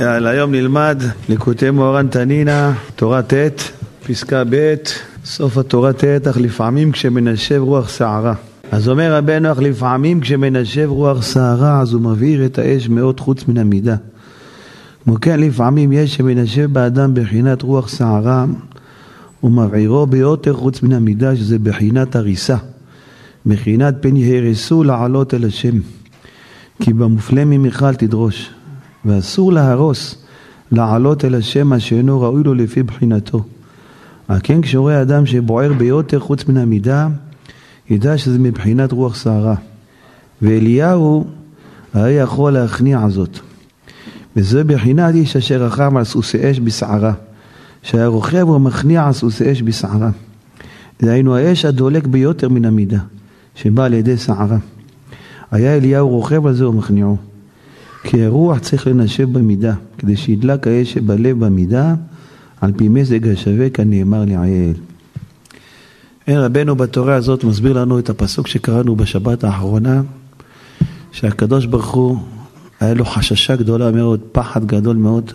יאללה, היום נלמד ליקוטי מוהר"ן תנינא, תורה ט', פסקה ב', סוף התורה ט', אך לפעמים כשמנשב רוח סערה. אז אומר רבנו, אך לפעמים כשמנשב רוח סערה, אז הוא מבעיר את האש מאוד חוץ מן המידה. כמו כן, לפעמים יש שמנשב באדם בחינת רוח סערה, ומבעירו ביותר חוץ מן המידה, שזה בחינת הריסה. בחינת פן יהרסו לעלות אל השם. כי במופלא ממיכל תדרוש. ואסור להרוס, לעלות אל השם מה שאינו ראוי לו לפי בחינתו. על כן כשרואה אדם שבוער ביותר חוץ מן המידה, ידע שזה מבחינת רוח סערה. ואליהו היה יכול להכניע זאת. וזה בחינת איש אשר רכב על סוסי אש בסערה. שהיה רוכב ומכניע על סוסי אש בסערה. דהיינו האש הדולק ביותר מן המידה, שבא על ידי סערה. היה אליהו רוכב על זה ומכניעו. כי הרוח צריך לנשב במידה, כדי שידלק האש שבלב במידה, על פי מזג השווה כנאמר לעיל. אין רבנו בתורה הזאת מסביר לנו את הפסוק שקראנו בשבת האחרונה, שהקדוש ברוך הוא, היה לו חששה גדולה מאוד, פחד גדול מאוד,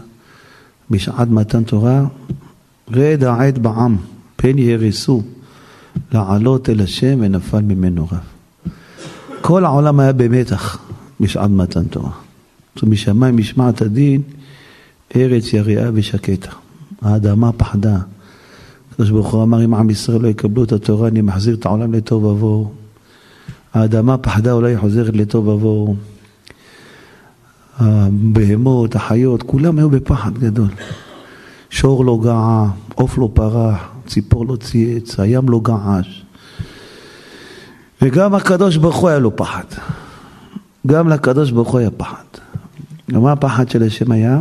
בשעת מתן תורה, רד העד בעם, פן יהרסו, לעלות אל השם ונפל ממנו רב. כל העולם היה במתח בשעת מתן תורה. משמיים משמעת הדין, ארץ יריעה ושקטה. האדמה פחדה. הקדוש ברוך הוא אמר, אם עם ישראל לא יקבלו את התורה, אני מחזיר את העולם לטוב ובוהו. האדמה פחדה, אולי חוזרת לטוב ובוהו. הבהמות, החיות, כולם היו בפחד גדול. שור לא געה, עוף לא פרח, ציפור לא צייץ, הים לא געש. וגם הקדוש ברוך הוא היה לו פחד. גם לקדוש ברוך הוא היה פחד. ומה הפחד של השם היה?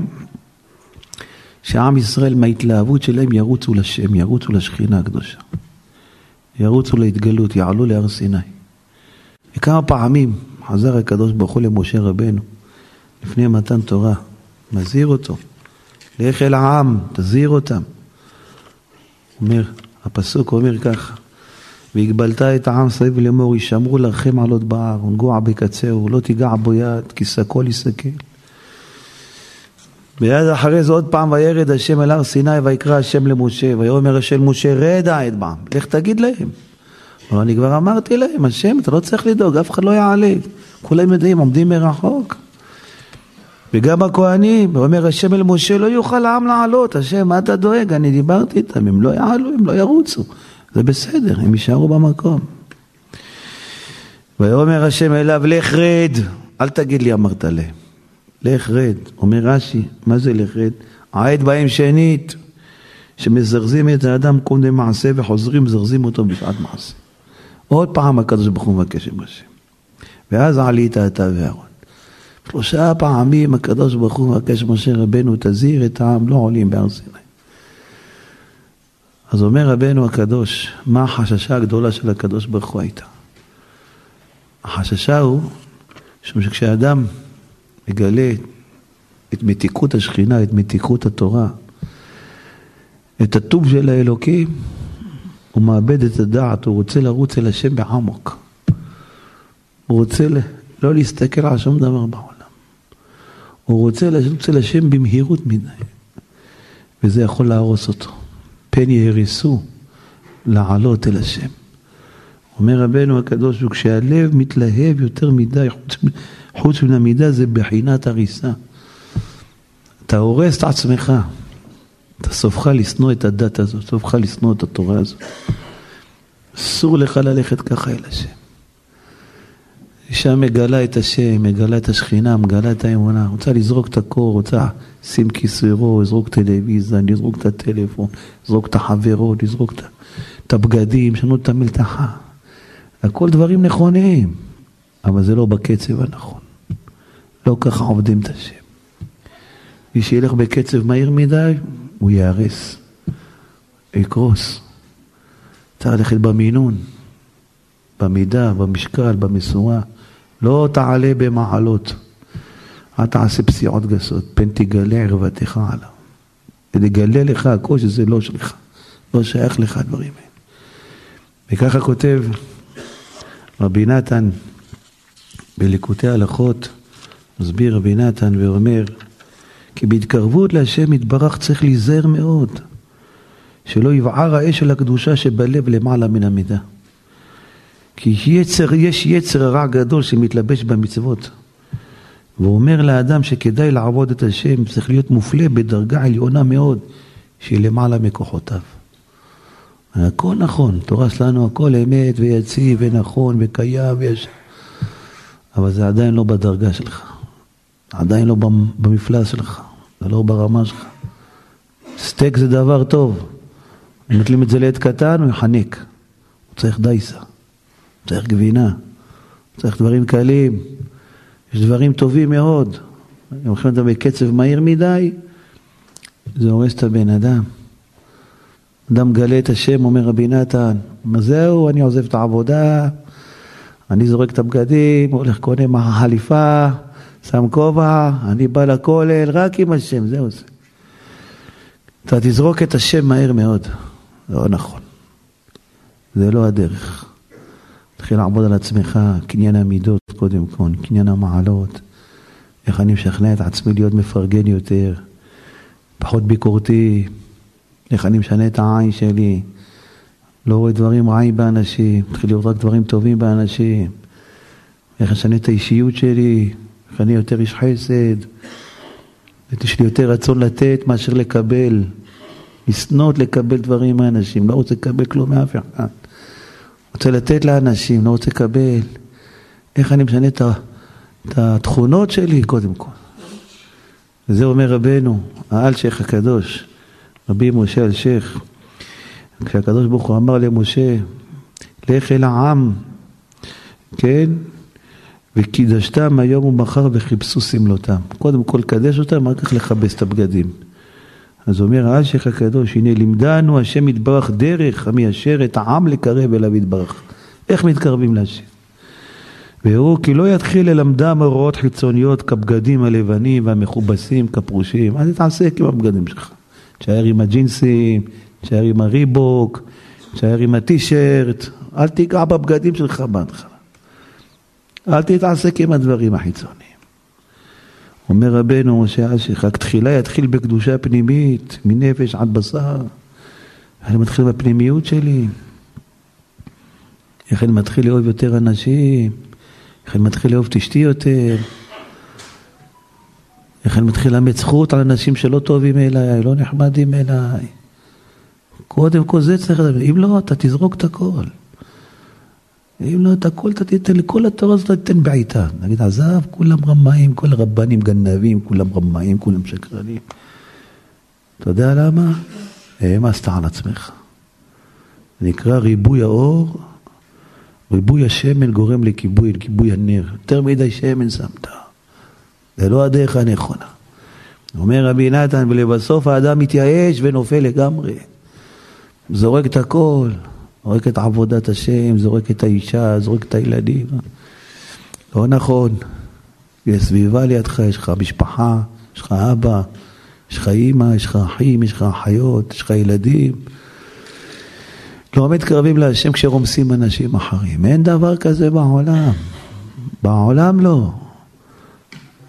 שעם ישראל מההתלהבות שלהם ירוצו לשם, ירוצו לשכינה הקדושה. ירוצו להתגלות, יעלו להר סיני. וכמה פעמים חזר הקדוש ברוך הוא למשה רבנו לפני מתן תורה, מזהיר אותו, לך אל העם, תזהיר אותם. אומר, הפסוק אומר ככה, והגבלת את העם סביב לאמור, ישמרו לכם עלות בהר, ונגוע בקצהו, לא תיגע בו יד, כי שקו יסכל. מיד אחרי זה עוד פעם וירד השם אל הר סיני ויקרא השם למשה ויאמר השם משה רדע את בעם לך תגיד להם. אבל אני כבר אמרתי להם השם אתה לא צריך לדאוג אף אחד לא יעלה כולם יודעים עומדים מרחוק. וגם הכהנים ואומר השם אל משה לא יוכל העם לעלות. השם מה אתה דואג? אני דיברתי איתם הם לא יעלו הם לא ירוצו זה בסדר הם יישארו במקום ויאמר השם אליו לך רד אל תגיד לי אמרת להם לך רד, אומר רש"י, מה זה לך רד? העד בהם שנית, שמזרזים את האדם קודם מעשה וחוזרים, מזרזים אותו בשעת מעשה. עוד פעם הקדוש ברוך הוא מבקש עם השם. ואז עלית אתה ואהרון. שלושה פעמים הקדוש ברוך הוא מבקש משה רבנו, תזהיר את העם, לא עולים בהר סיני. אז אומר רבנו הקדוש, מה החששה הגדולה של הקדוש ברוך הוא הייתה? החששה הוא, שכשאדם מגלה את מתיקות השכינה, את מתיקות התורה, את הטוב של האלוקים, הוא מאבד את הדעת, הוא רוצה לרוץ אל השם בעמוק. הוא רוצה לא להסתכל על שום דבר בעולם. הוא רוצה לרוץ אל השם במהירות מדי, וזה יכול להרוס אותו. פן יהרסו לעלות אל השם. אומר רבנו הקדוש, וכשהלב מתלהב יותר מדי, חוץ חוץ מן המידה זה בחינת הריסה. אתה הורס את עצמך. אתה סופך לשנוא את הדת הזאת, סופך לשנוא את התורה הזאת. אסור לך ללכת ככה אל השם. אישה מגלה את השם, מגלה את השכינה, מגלה את האמונה, רוצה לזרוק את הקור, רוצה לשים כיסוירו, לזרוק טלוויזיה, לזרוק את הטלפון, לזרוק את החברות, לזרוק את הבגדים, לשנות את המלתחה. הכל דברים נכונים, אבל זה לא בקצב הנכון. לא ככה עובדים את השם. מי שילך בקצב מהיר מדי, הוא ייהרס, יקרוס. צריך ללכת במינון, במידה, במשקל, במשורה. לא תעלה במעלות. אל תעשה פסיעות גסות, פן תגלה ערוותך עליו. ותגלה לך הכל שזה לא שלך, לא שייך לך הדברים האלה. וככה כותב רבי נתן בליקוטי הלכות, מסביר רבי נתן ואומר, כי בהתקרבות להשם יתברך צריך להיזהר מאוד, שלא יבער האש של הקדושה שבלב למעלה מן המידה. כי יצר, יש יצר רע גדול שמתלבש במצוות. והוא אומר לאדם שכדאי לעבוד את השם, צריך להיות מופלה בדרגה עליונה מאוד, שהיא למעלה מכוחותיו. הכל נכון, תורה שלנו הכל אמת ויציב ונכון וקיים ויש... אבל זה עדיין לא בדרגה שלך, עדיין לא במפלס שלך, זה לא ברמה שלך. סטייק זה דבר טוב, נוטלים את זה לעת קטן, הוא יחנק. הוא צריך דייסה, צריך גבינה, צריך דברים קלים. יש דברים טובים מאוד. אם הולכים לדבר בקצב מהיר מדי, זה הורס את הבן אדם. אדם מגלה את השם, אומר רבי נתן, זהו, אני עוזב את העבודה, אני זורק את הבגדים, הולך קונה חליפה, שם כובע, אני בא לכולל, רק עם השם, זהו זה. אתה תזרוק את השם מהר מאוד. לא נכון. זה לא הדרך. תתחיל לעבוד על עצמך, קניין המידות קודם כל, קניין המעלות. איך אני משכנע את עצמי להיות מפרגן יותר, פחות ביקורתי, איך אני משנה את העין שלי, לא רואה דברים רעים באנשים, מתחיל לראות רק דברים טובים באנשים, איך אשנה את האישיות שלי, איך אני יותר איש חסד, יש לי יותר רצון לתת מאשר לקבל, לשנות לקבל דברים מאנשים, לא רוצה לקבל כלום מאף אחד. רוצה לתת לאנשים, לא רוצה לקבל. איך אני משנה את התכונות שלי קודם כל. וזה אומר רבנו, האלשיך הקדוש, רבי משה אלשיך, כשהקדוש ברוך הוא אמר למשה, לך אל העם, כן? וקידשתם היום ומחר וחיפשו סמלותם. קודם כל קדש אותם, אחר כך לכבס את הבגדים. אז אומר האלשיך הקדוש, הנה לימדנו השם יתברך דרך המיישר את העם לקרב אליו יתברך. איך מתקרבים להשם? והראו כי לא יתחיל ללמדם הוראות חיצוניות כבגדים הלבנים והמכובסים כפרושים, אז תתעסק עם הבגדים שלך. תשאר עם הג'ינסים, תשאר עם הריבוק, תשאר עם הטישרט, אל תיגע בבגדים שלך בהתחלה. אל תתעסק עם הדברים החיצוניים. אומר רבנו משה אשך, רק תחילה יתחיל בקדושה פנימית, מנפש עד בשר. אני מתחיל בפנימיות שלי. איך אני מתחיל לאהוב יותר אנשים, איך אני מתחיל לאהוב את אשתי יותר, איך אני מתחיל לאמץ זכות על אנשים שלא טובים אליי, לא נחמדים אליי. קודם כל זה צריך לדבר, אם לא, אתה תזרוק את הכל. אם לא את הכל אתה תיתן, לכל התורה הזאת תיתן בעיטה. נגיד, עזב, כולם רמאים, כל הרבנים גנבים, כולם רמאים, כולם שקרנים. אתה יודע למה? העמסת על עצמך. נקרא ריבוי האור, ריבוי השמן גורם לכיבוי, לכיבוי הנר. יותר מדי שמן שמת. זה לא הדרך הנכונה. אומר רבי נתן, ולבסוף האדם מתייאש ונופל לגמרי. זורק את הכל. זורק את עבודת השם, זורק את האישה, זורק את הילדים. לא נכון. יש סביבה לידך, יש לך משפחה, יש לך אבא, יש לך אימא, יש לך אחים, יש לך אחיות, יש לך ילדים. לא מתקרבים להשם כשרומסים אנשים אחרים. אין דבר כזה בעולם. בעולם לא.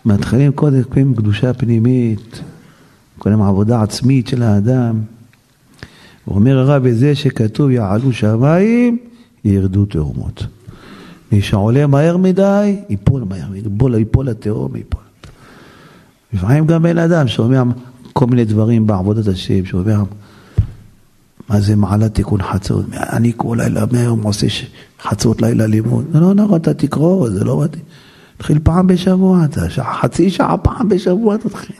מתחילים קודם עם קדושה פנימית, קודם עבודה עצמית של האדם. אומר הרב, בזה שכתוב יעלו שמיים, ירדו תאומות. מי שעולה מהר מדי, ייפול מהר ייפול, ייפול לתהום, ייפול. לפעמים גם בן אדם שומע כל מיני דברים בעבודת השם, שאומר, מה זה מעלת תיקון חצות? אני כל לילה מהיום עושה חצות לילה לימוד. זה לא נכון, אתה תקרוא, זה לא מתאים. תתחיל פעם בשבוע, אתה חצי שעה פעם בשבוע תתחיל.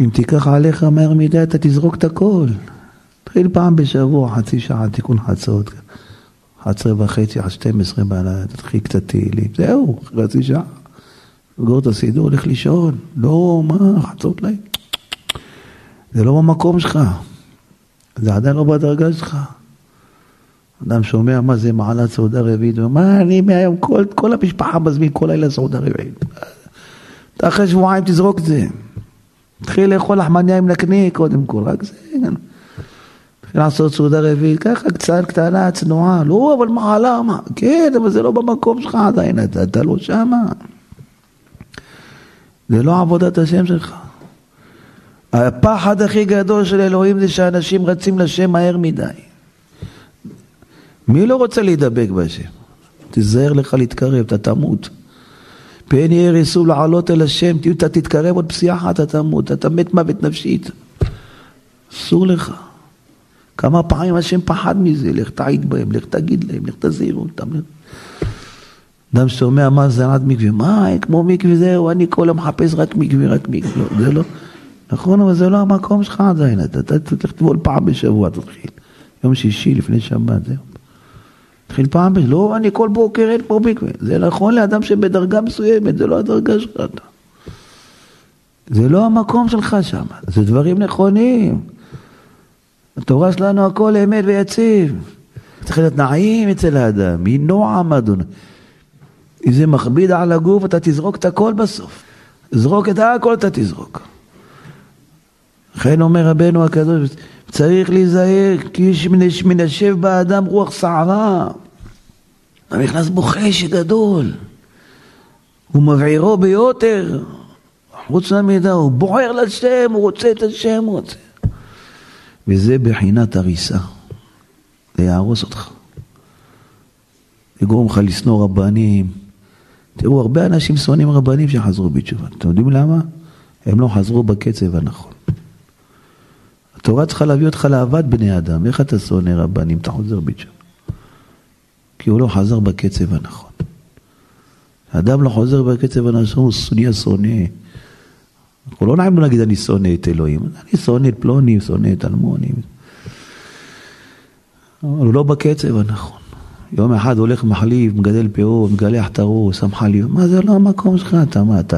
אם תיקח עליך מהר מדי, אתה תזרוק את הכל. תתחיל פעם בשבוע, חצי שעה, תיקון חצות. 11 וחצי עד 12 בלילה, תתחיל קצת תהילים. זהו, חצי שעה. סגור את הסידור, הולך לישון. לא, מה, חצות לילה. זה לא במקום שלך. זה עדיין לא בדרגה שלך. אדם שומע מה זה מעלת סעודה רביעית, הוא אומר, מה אני מהיום, כל, כל המשפחה מזמין כל לילה סעודה רביעית. אתה אחרי שבועיים תזרוק את זה. תתחיל לאכול לחמניה עם נקניק קודם כל, רק זה. תתחיל לעשות סעודה רביעית, ככה קצת קטנה, צנועה. לא, אבל מה? כן, אבל זה לא במקום שלך עדיין, אתה, אתה לא שמה. זה לא עבודת השם שלך. הפחד הכי גדול של אלוהים זה שאנשים רצים לשם מהר מדי. מי לא רוצה להידבק בהשם? תיזהר לך להתקרב, אתה תמות. פן יהיה ריסו לעלות אל השם, אתה תתקרב עוד פסיעה אחת, אתה תמות, אתה מת מוות נפשית. אסור לך. כמה פעמים השם פחד מזה, לך תעיד בהם, לך תגיד להם, לך תזהיר אותם. אדם שומע מה זה עד מקווה, מה, כמו מקווה זהו, אני כל היום מחפש רק מקווה, רק מקווה, לא, זה לא, נכון, אבל זה לא המקום שלך עדיין, אתה צריך לטבול פעם בשבוע, תתחיל. יום שישי לפני שבת, זהו. תתחיל פעם לא, אני כל בוקר אין פה מקווה. זה נכון לאדם שבדרגה מסוימת, זה לא הדרגה שלך. זה לא המקום שלך שם, זה דברים נכונים. התורה שלנו הכל אמת ויציב. צריך להיות נעים אצל האדם, היא נועם אדוני. אם זה מכביד על הגוף, אתה תזרוק את הכל בסוף. זרוק את הכל, אתה תזרוק. לכן אומר רבנו הקדוש, צריך להיזהר, כי יש מנשב באדם רוח סערה. נכנס בו חשק גדול. הוא מבעירו ביותר. חוץ מהמידע, הוא בוער לשם, הוא רוצה את השם, הוא רוצה. וזה בחינת הריסה. זה יהרוס אותך. יגרום לך לשנוא רבנים. תראו, הרבה אנשים שונאים רבנים שחזרו בתשובה. אתם יודעים למה? הם לא חזרו בקצב הנכון. התורה צריכה להביא אותך לאהבת בני אדם. איך אתה שונא רבנים? אתה חוזר בתשובה. כי הוא לא חזר בקצב הנכון. האדם לא חוזר בקצב הנכון, הוא נהיה שונא. אנחנו לא נעים לו להגיד אני שונא את אלוהים, אני שונא את פלוני, שונא את אלמוני. אבל הוא לא בקצב הנכון. יום אחד הולך מחליף, מגדל פאות, מגלח את הראש, שם חליף, מה זה לא המקום שלך, אתה מה אתה?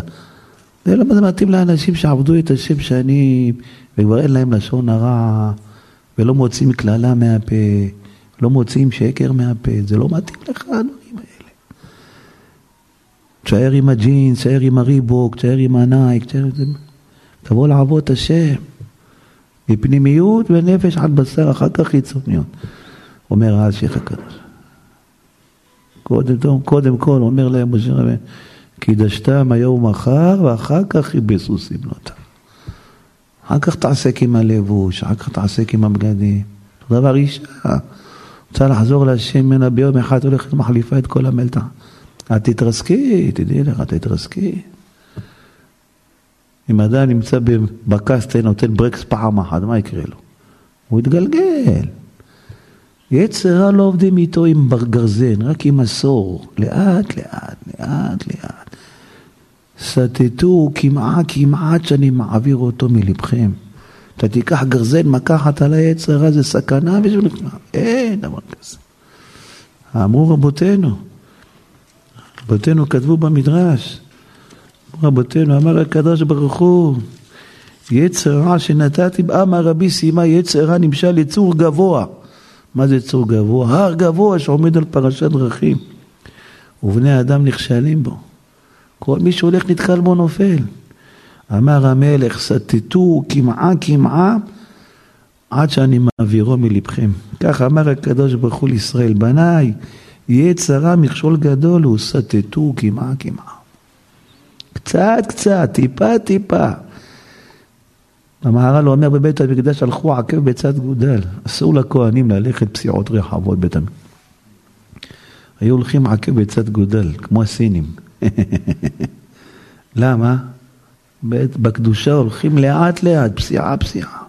זה לא מתאים לאנשים שעבדו את השם שנים, וכבר אין להם לשון הרע, ולא מוצאים קללה מהפה, לא מוצאים שקר מהפה, זה לא מתאים לך הדברים האלה. תשאר עם הג'ינס, תשאר עם הריבוק, תשאר עם הנייק, תשאר... תבוא לעבוד את השם. מפנימיות ונפש עד בשר, אחר כך חיצוניות. אומר שייח הקדוש. קודם, קודם כל אומר להם משה רבי, קידשתם היום ומחר, ואחר כך יבסו סמלותם. אחר כך תעסק עם הלבוש, אחר כך תעסק עם הבגדים. אותו דבר אישה, רוצה לחזור להשם ממנה ביום אחד, הולכת מחליפה את כל המלטה. את תתרסקי, תדעי לך, תתרסקי. אם אדם נמצא בקסטה, נותן ברקס פעם אחת, מה יקרה לו? הוא יתגלגל. יצר לא עובדים איתו עם גרזן, רק עם מסור, לאט לאט, לאט לאט. סטטו כמעט כמעט שאני מעביר אותו מלבכם. אתה תיקח גרזן, מקחת על היצר, זה סכנה בשבילך. אין דבר כזה. אמרו רבותינו, רבותינו כתבו במדרש, רבותינו, אמר הקדוש ברוך הוא, יצר רע שנתתי, אמר רבי סיימה, יצר רע נמשל יצור גבוה. מה זה יצור גבוה? הר גבוה שעומד על פרשת דרכים. ובני אדם נכשלים בו. כל מי שהולך נתקל בו נופל. אמר המלך, סטטו קמעה קמעה עד שאני מעבירו מלבכם. כך אמר הקדוש ברוך הוא לישראל, בניי, יהיה צרה מכשול גדול הוא, סטטו קמעה קמעה. קצת קצת, טיפה טיפה. המהר"ל אומר בבית המקדש הלכו עקב בצד גודל, אסור לכהנים ללכת פסיעות רחבות בית המקדש. היו הולכים עקב בצד גודל, כמו הסינים. למה? בקדושה הולכים לאט לאט, פסיעה פסיעה.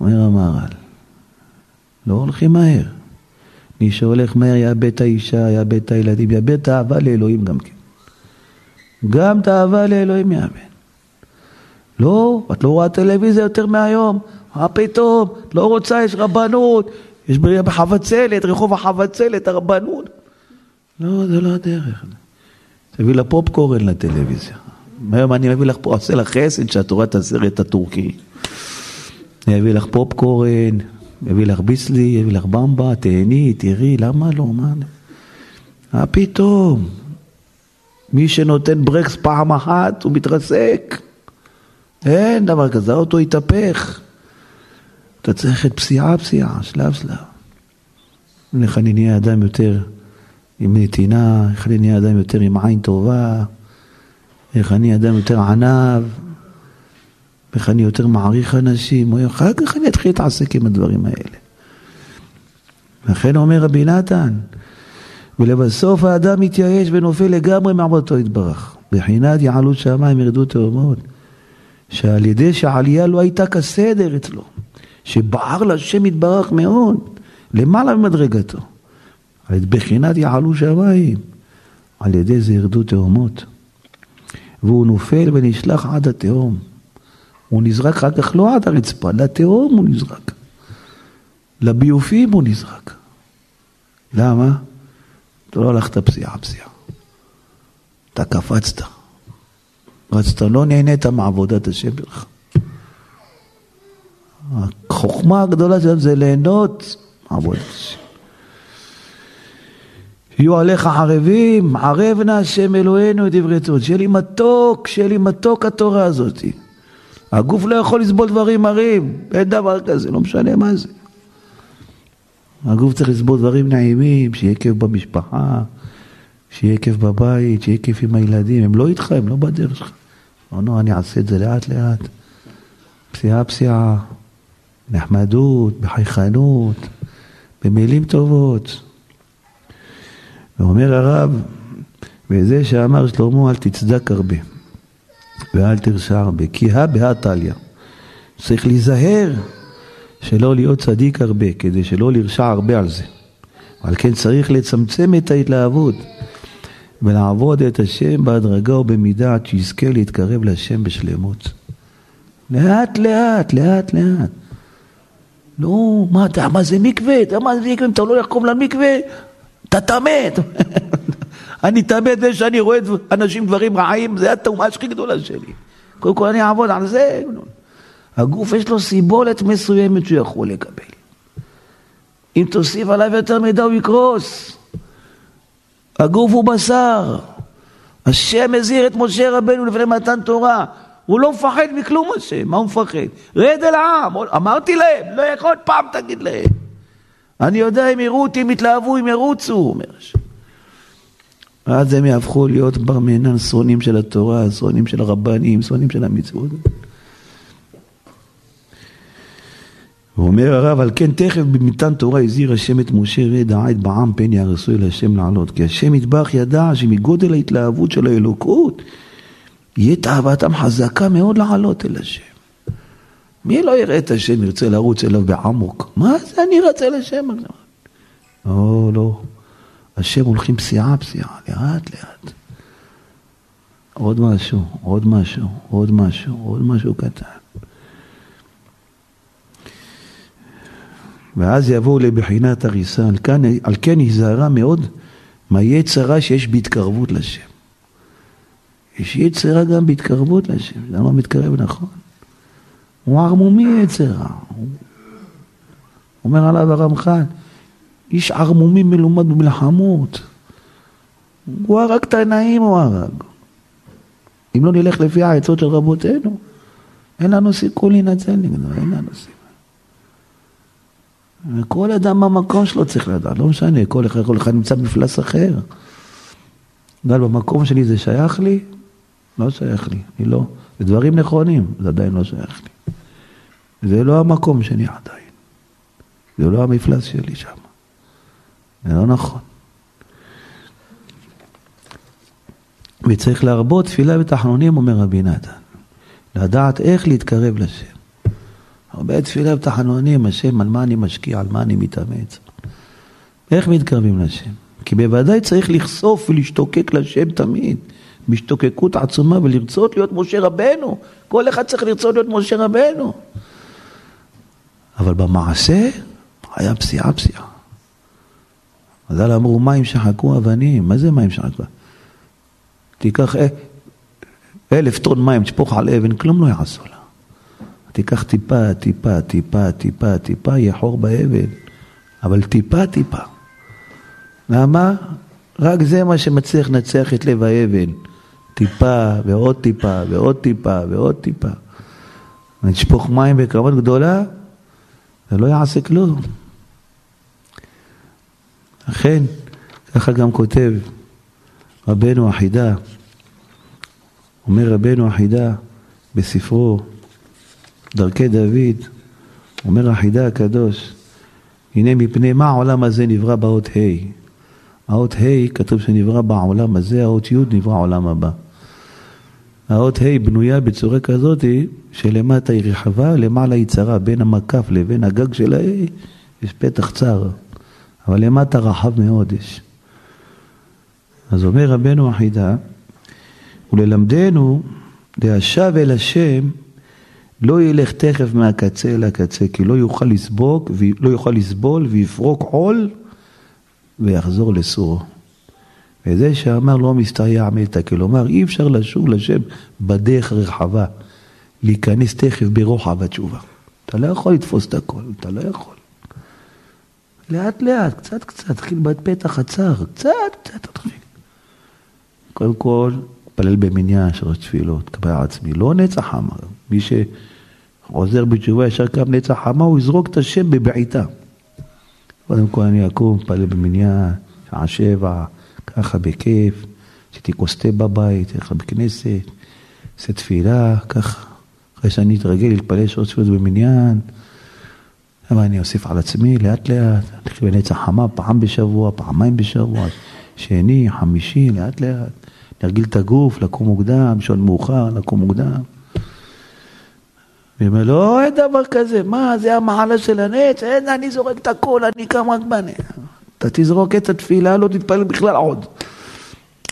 אומר המהר"ל, לא הולכים מהר. מי שהולך מהר יאבד את האישה, יאבד את הילדים, יאבד את האהבה לאלוהים גם כן. גם את האהבה לאלוהים יאבד. לא, את לא רואה טלוויזיה יותר מהיום, מה פתאום, לא רוצה, יש רבנות, יש בחבצלת, רחוב החבצלת, הרבנות. לא, זה לא הדרך. תביא לה פופקורן לטלוויזיה. היום אני מביא לך פה, עושה לך חסד שאת רואה את הסרט הטורקי. אני אביא לך פופקורן, אביא לך ביסלי, אביא לך במבה, תהני, תראי, למה לא? מה? פתאום? מי שנותן ברקס פעם אחת, הוא מתרסק. אין דבר כזה, האוטו יתהפך. אתה צריך את פסיעה פסיעה, שלב שלב. איך אני נהיה אדם יותר עם נתינה, איך אני נהיה אדם יותר עם עין טובה, איך אני אדם יותר ענב, איך אני יותר מעריך אנשים, אחר כך אני אתחיל להתעסק עם הדברים האלה. לכן אומר רבי נתן, ולבסוף האדם מתייאש ונופל לגמרי מעבודתו יתברך. בחינת יעלו שמיים ירדו תאומות. שעל ידי שהעלייה לא הייתה כסדר אצלו, שבער להשם יתברך מאוד, למעלה ממדרגתו. על בחינת יעלו שמיים, על ידי זה ירדו תאומות. והוא נופל ונשלח עד התהום. הוא נזרק אחר כך לא עד הרצפה, לתהום הוא נזרק. לביופים הוא נזרק. למה? אתה לא הלכת פסיעה פסיעה. אתה קפצת. רצת, לא נהנית מעבודת השם שלך. החוכמה הגדולה שלנו זה ליהנות מעבודת השם. יהיו עליך ערבים, ערב נא השם אלוהינו את דברי תורה. שיהיה לי מתוק, שיהיה לי מתוק התורה הזאת. הגוף לא יכול לסבול דברים מרים, אין דבר כזה, לא משנה מה זה. הגוף צריך לסבול דברים נעימים, שיהיה כיף במשפחה, שיהיה כיף בבית, שיהיה כיף עם הילדים. הם לא איתך, הם לא בדרך שלך. לא, לא, אני אעשה את זה לאט לאט. פסיעה פסיעה, נחמדות, בחייכנות, במילים טובות. ואומר הרב, וזה שאמר שלמה, אל תצדק הרבה, ואל תרשע הרבה, כי הא בהא תליא. צריך להיזהר שלא להיות צדיק הרבה, כדי שלא לרשע הרבה על זה. על כן צריך לצמצם את ההתלהבות ולעבוד את השם בהדרגה ובמידה עד שיזכה להתקרב להשם בשלמות. לאט לאט, לאט לאט. לא, מה אתה, מה זה מקווה? אתה מה זה מקווה? אם אתה לא יקום למקווה, אתה טמא. אני טמא זה שאני רואה אנשים דברים רעים, זה התאומה הכי גדולה שלי. קודם כל אני אעבוד על זה. הגוף יש לו סיבולת מסוימת שהוא יכול לקבל. אם תוסיף עליו יותר מידע הוא יקרוס. הגוף הוא בשר. השם הזהיר את משה רבנו לפני מתן תורה. הוא לא מפחד מכלום השם, מה הוא מפחד? רד אל העם, אמרתי להם, לא יכול עוד פעם תגיד להם. אני יודע אם יראו אותי, אם יתלהבו, אם ירוצו, הוא אומר השם. ואז הם יהפכו להיות בר מינן, שונאים של התורה, שונאים של הרבנים, שונאים של המצוות. ואומר הרב, על כן תכף במתן תורה הזהיר השם את משה ודעה את בעם פן יהרסו אל השם לעלות. כי השם ידבח ידע שמגודל ההתלהבות של האלוקות, יהיה תאוותם חזקה מאוד לעלות אל השם. מי לא יראה את השם, ירצה לרוץ אליו בעמוק? מה זה אני רצה לשם? לא, לא. השם הולכים פסיעה פסיעה, לאט לאט. עוד משהו, עוד משהו, עוד משהו, עוד משהו קטן. ואז יבואו לבחינת הריסה. על כן, על כן היזהרה מאוד מהיצרה שיש בהתקרבות לשם. יש יצרה גם בהתקרבות לשם, זה לא מתקרב נכון. הוא ערמומי יצרה. אומר עליו הרמח"ל, איש ערמומי מלומד במלחמות. הוא הרג את העיניים, הוא הרג. אם לא נלך לפי העצות של רבותינו, אין לנו סיכוי להינצל נגדו, אין לנו סיכוי. וכל אדם במקום שלו צריך לדעת, לא משנה, כל אחד, כל אחד נמצא במפלס אחר. אבל במקום שלי זה שייך לי? לא שייך לי, אני לא. זה דברים נכונים, זה עדיין לא שייך לי. זה לא המקום שלי עדיין. זה לא המפלס שלי שם. זה לא נכון. וצריך להרבות תפילה ותחנונים, אומר רבי נתן. לדעת איך להתקרב לשם. הרבה תפילה ותחנונים, השם, על מה אני משקיע, על מה אני מתאמץ. איך מתקרבים לשם? כי בוודאי צריך לחשוף ולהשתוקק לשם תמיד. בהשתוקקות עצומה ולרצות להיות משה רבנו. כל אחד צריך לרצות להיות משה רבנו. אבל במעשה היה פסיעה פסיעה. חז"ל אמרו מים שחקו אבנים, מה זה מים שחקו? תיקח אלף טון מים, תשפוך על אבן, כלום לא יעשו לה. תיקח טיפה, טיפה, טיפה, טיפה, טיפה, יהיה חור באבן, אבל טיפה, טיפה. למה? רק זה מה שמצליח לנצח את לב האבן. טיפה, ועוד טיפה, ועוד טיפה, ועוד טיפה. נשפוך מים בכמות גדולה, זה לא יעשה כלום. אכן, ככה גם כותב רבנו החידה, אומר רבנו החידה בספרו דרכי דוד, אומר החידה הקדוש, הנה מפני מה העולם הזה נברא באות ה'. האות ה' כתוב שנברא בעולם הזה, האות י' נברא העולם הבא. האות ה' בנויה בצורה כזאת שלמטה היא רחבה, למעלה היא צרה, בין המקף לבין הגג של ה-A יש פתח צר, אבל למטה רחב מאוד יש. אז אומר רבנו החידה, וללמדנו להשב אל השם לא ילך תכף מהקצה אל הקצה, כי לא יוכל לסבוק, לא יוכל לסבול ויפרוק עול ויחזור לסורו. וזה שאמר לא מסתייע מתה, כלומר אי אפשר לשוב לשם בדרך רחבה, להיכנס תכף ברוחב התשובה. אתה לא יכול לתפוס את הכל, אתה לא יכול. לאט לאט, קצת קצת, תתחיל בפתח הצר, קצת קצת תתחיל. קודם כל, תפלל במניין שלוש תפילות, קבל עצמי, לא נצח חמה. מי שחוזר בתשובה ישר קם נצח חמה, הוא יזרוק את השם בבעיטה. קודם כל אני אקום, אתפלל במניין, שעה שבע, ככה בכיף, עשיתי כוס תה בבית, ככה בכנסת, עושה תפילה, ככה. אחרי שאני אתרגל להתפלל שלוש תפילות במניין, אבל אני אוסיף על עצמי לאט לאט, נתחיל בנצח חמה פעם בשבוע, פעמיים בשבוע, שני, חמישי, לאט לאט. להרגיל את הגוף, לקום מוקדם, שעון מאוחר, לקום מוקדם. והיא אומרת, לא, אין דבר כזה, מה, זה המעלה של הנץ, אין, אני זורק את הכל, אני קם רק בנץ. אתה תזרוק את התפילה, לא תתפלל בכלל עוד.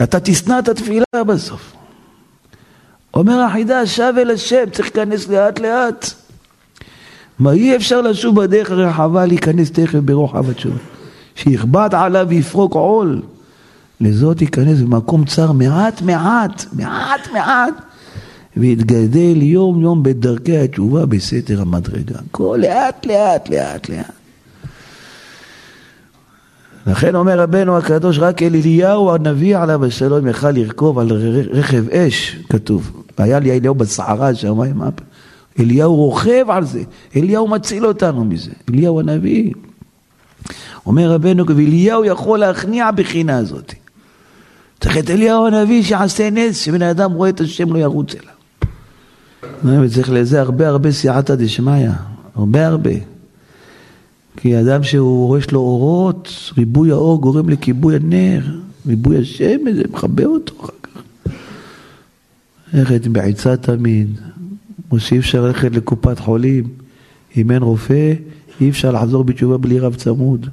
אתה תשנא את התפילה בסוף. אומר החידה, שב אל השם, צריך להיכנס לאט לאט. מה אי אפשר לשוב בדרך הרחבה, להיכנס תכף ברוחב התשובה. שיכבד עליו ויפרוק עול. לזאת ייכנס במקום צר מעט מעט, מעט מעט, ויתגדל יום יום בדרכי התשובה בסתר המדרגה. כל לאט לאט לאט לאט. לכן אומר רבנו הקדוש, רק אל אליהו הנביא עליו השלום יכל לרכוב על רכב אש, כתוב. והיה לי אליהו בסערה השמיים, אליהו רוכב על זה, אליהו מציל אותנו מזה, אליהו הנביא. אומר רבנו, ואליהו יכול להכניע בחינה הזאת. צריך את אליהו הנביא שיעשה נס, שבן אדם רואה את השם לא ירוץ אליו. וצריך לזה הרבה הרבה סייעתא דשמיא, הרבה הרבה. כי אדם שהוא יש לו אורות, ריבוי האור גורם לכיבוי הנר, ריבוי השם, זה מכבה אותו אחר כך. ללכת בעצה תמיד, כמו שאי אפשר ללכת לקופת חולים, אם אין רופא, אי אפשר לחזור בתשובה בלי רב צמוד.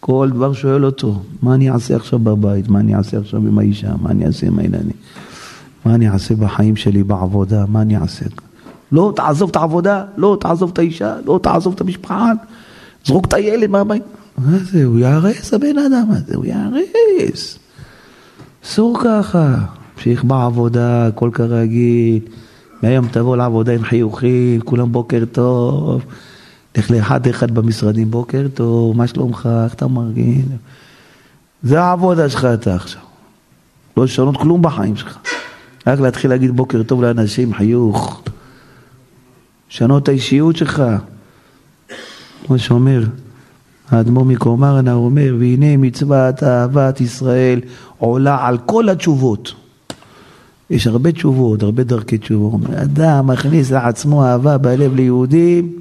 כל דבר שואל אותו, מה אני אעשה עכשיו בבית, מה אני אעשה עכשיו עם האישה, מה אני אעשה עם הילדים, מה אני אעשה בחיים שלי, בעבודה, מה אני אעשה. לא תעזוב את העבודה, לא תעזוב את האישה, לא תעזוב את המשפחה, זרוק את הילד מהבית. מה זה, הוא יהרס הבן אדם הזה, הוא יהרס. אסור ככה, המשיך בעבודה, הכל כרגיל, מהיום תבוא לעבודה עם חיוכים, כולם בוקר טוב. לך לאחד אחד במשרדים, בוקר טוב, מה שלומך, איך אתה מרגיש? זה העבודה שלך אתה עכשיו. לא לשנות כלום בחיים שלך. רק להתחיל להגיד בוקר טוב לאנשים, חיוך. לשנות את האישיות שלך. כמו שאומר האדמו"ר מקומרנה, אומר, והנה מצוות אהבת ישראל עולה על כל התשובות. יש הרבה תשובות, הרבה דרכי תשובות. אדם מכניס לעצמו אהבה בלב ליהודים,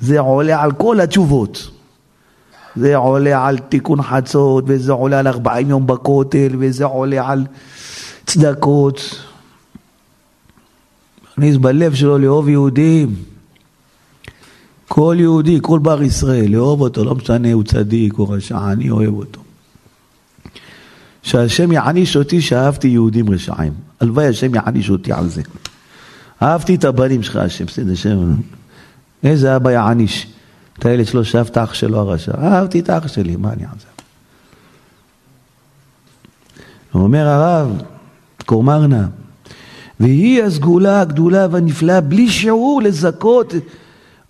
זה עולה על כל התשובות. זה עולה על תיקון חצות, וזה עולה על ארבעים יום בכותל, וזה עולה על צדקות. מכניס בלב שלו לאהוב יהודים. כל יהודי, כל בר ישראל, לאהוב אותו, לא משנה, הוא צדיק או רשע, אני אוהב אותו. שהשם יעניש אותי שאהבתי יהודים רשעים. הלוואי השם יעניש אותי על זה. אהבתי את הבנים שלך, השם, בסדר, השם. איזה אבא יעניש את הילד שלו שאהב את האח שלו הרשע? אהבתי את האח שלי, מה אני? הוא אומר הרב, קורמרנה, והיא הסגולה הגדולה והנפלאה בלי שיעור לזכות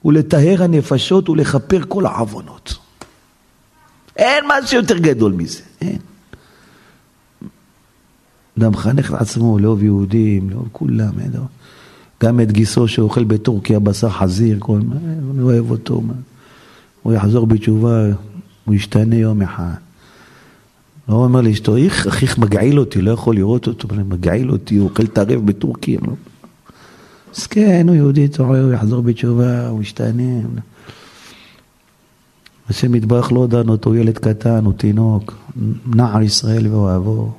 ולטהר הנפשות ולכפר כל העוונות. אין משהו יותר גדול מזה, אין. אדם מחנך את עצמו לאהוב יהודים, לאהוב כולם, אין דבר. גם את גיסו שאוכל בטורקיה בשר חזיר, כל מה, אני אוהב אותו. מה. הוא יחזור בתשובה, הוא ישתנה יום אחד. הוא אומר לאשתו, איך אחיך מגעיל אותי, לא יכול לראות אותו, מגעיל אותי, הוא אוכל טרף בטורקיה. לא? מסכן, הוא יהודי טועה, הוא יחזור בתשובה, הוא ישתנה. השם יתברך לא דן אותו, הוא ילד קטן, הוא תינוק, נער ישראל ואוהבו.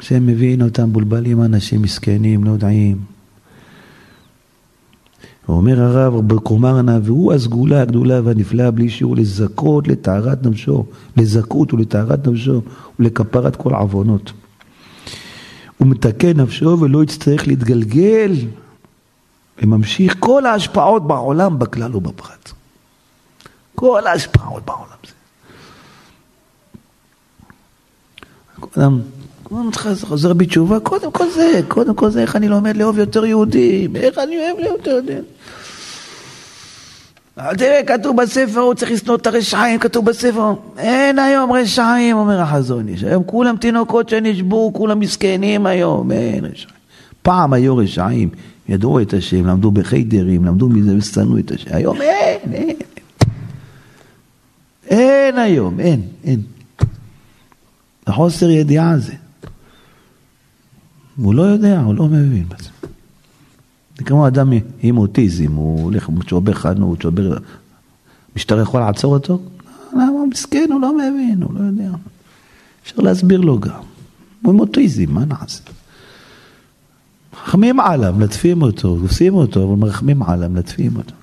השם מבין אותם בולבלים אנשים מסכנים, לא יודעים. ואומר הרב בקומרנה, והוא הסגולה הגדולה והנפלאה בלי שיעור לזכות לטהרת נפשו, לזכות ולטהרת נפשו ולכפרת כל עוונות. הוא מתקן נפשו ולא יצטרך להתגלגל וממשיך כל ההשפעות בעולם בכלל ובפרט. כל ההשפעות בעולם זה. אדם הוא חוזר בתשובה, קודם כל זה, קודם כל זה, איך אני לומד לאהוב יותר יהודים, איך אני אוהב לאהוב יותר יהודים. תראה, כתוב בספר, הוא צריך לשנוא את הרשעים, כתוב בספר, אין היום רשעים, אומר החזון איש. היום כולם תינוקות שנשבו, כולם מסכנים היום, אין רשעים. פעם היו רשעים, ידעו את השם, למדו בחיידרים, למדו מזה ושנאו את השם. היום אין, אין. אין היום, אין, אין. זה חוסר ידיעה זה. הוא לא יודע, הוא לא מבין בזה. זה כמו אדם עם אוטיזם, הוא הולך, הוא שובר חנות, שובר... משטרה יכול לעצור אותו? למה הוא מסכן, הוא לא מבין, הוא לא יודע. אפשר להסביר לו גם. הוא עם אוטיזם, מה נעשה? מרחמים עליו, מלטפים אותו, עושים אותו, אבל מרחמים עליו, מלטפים אותו.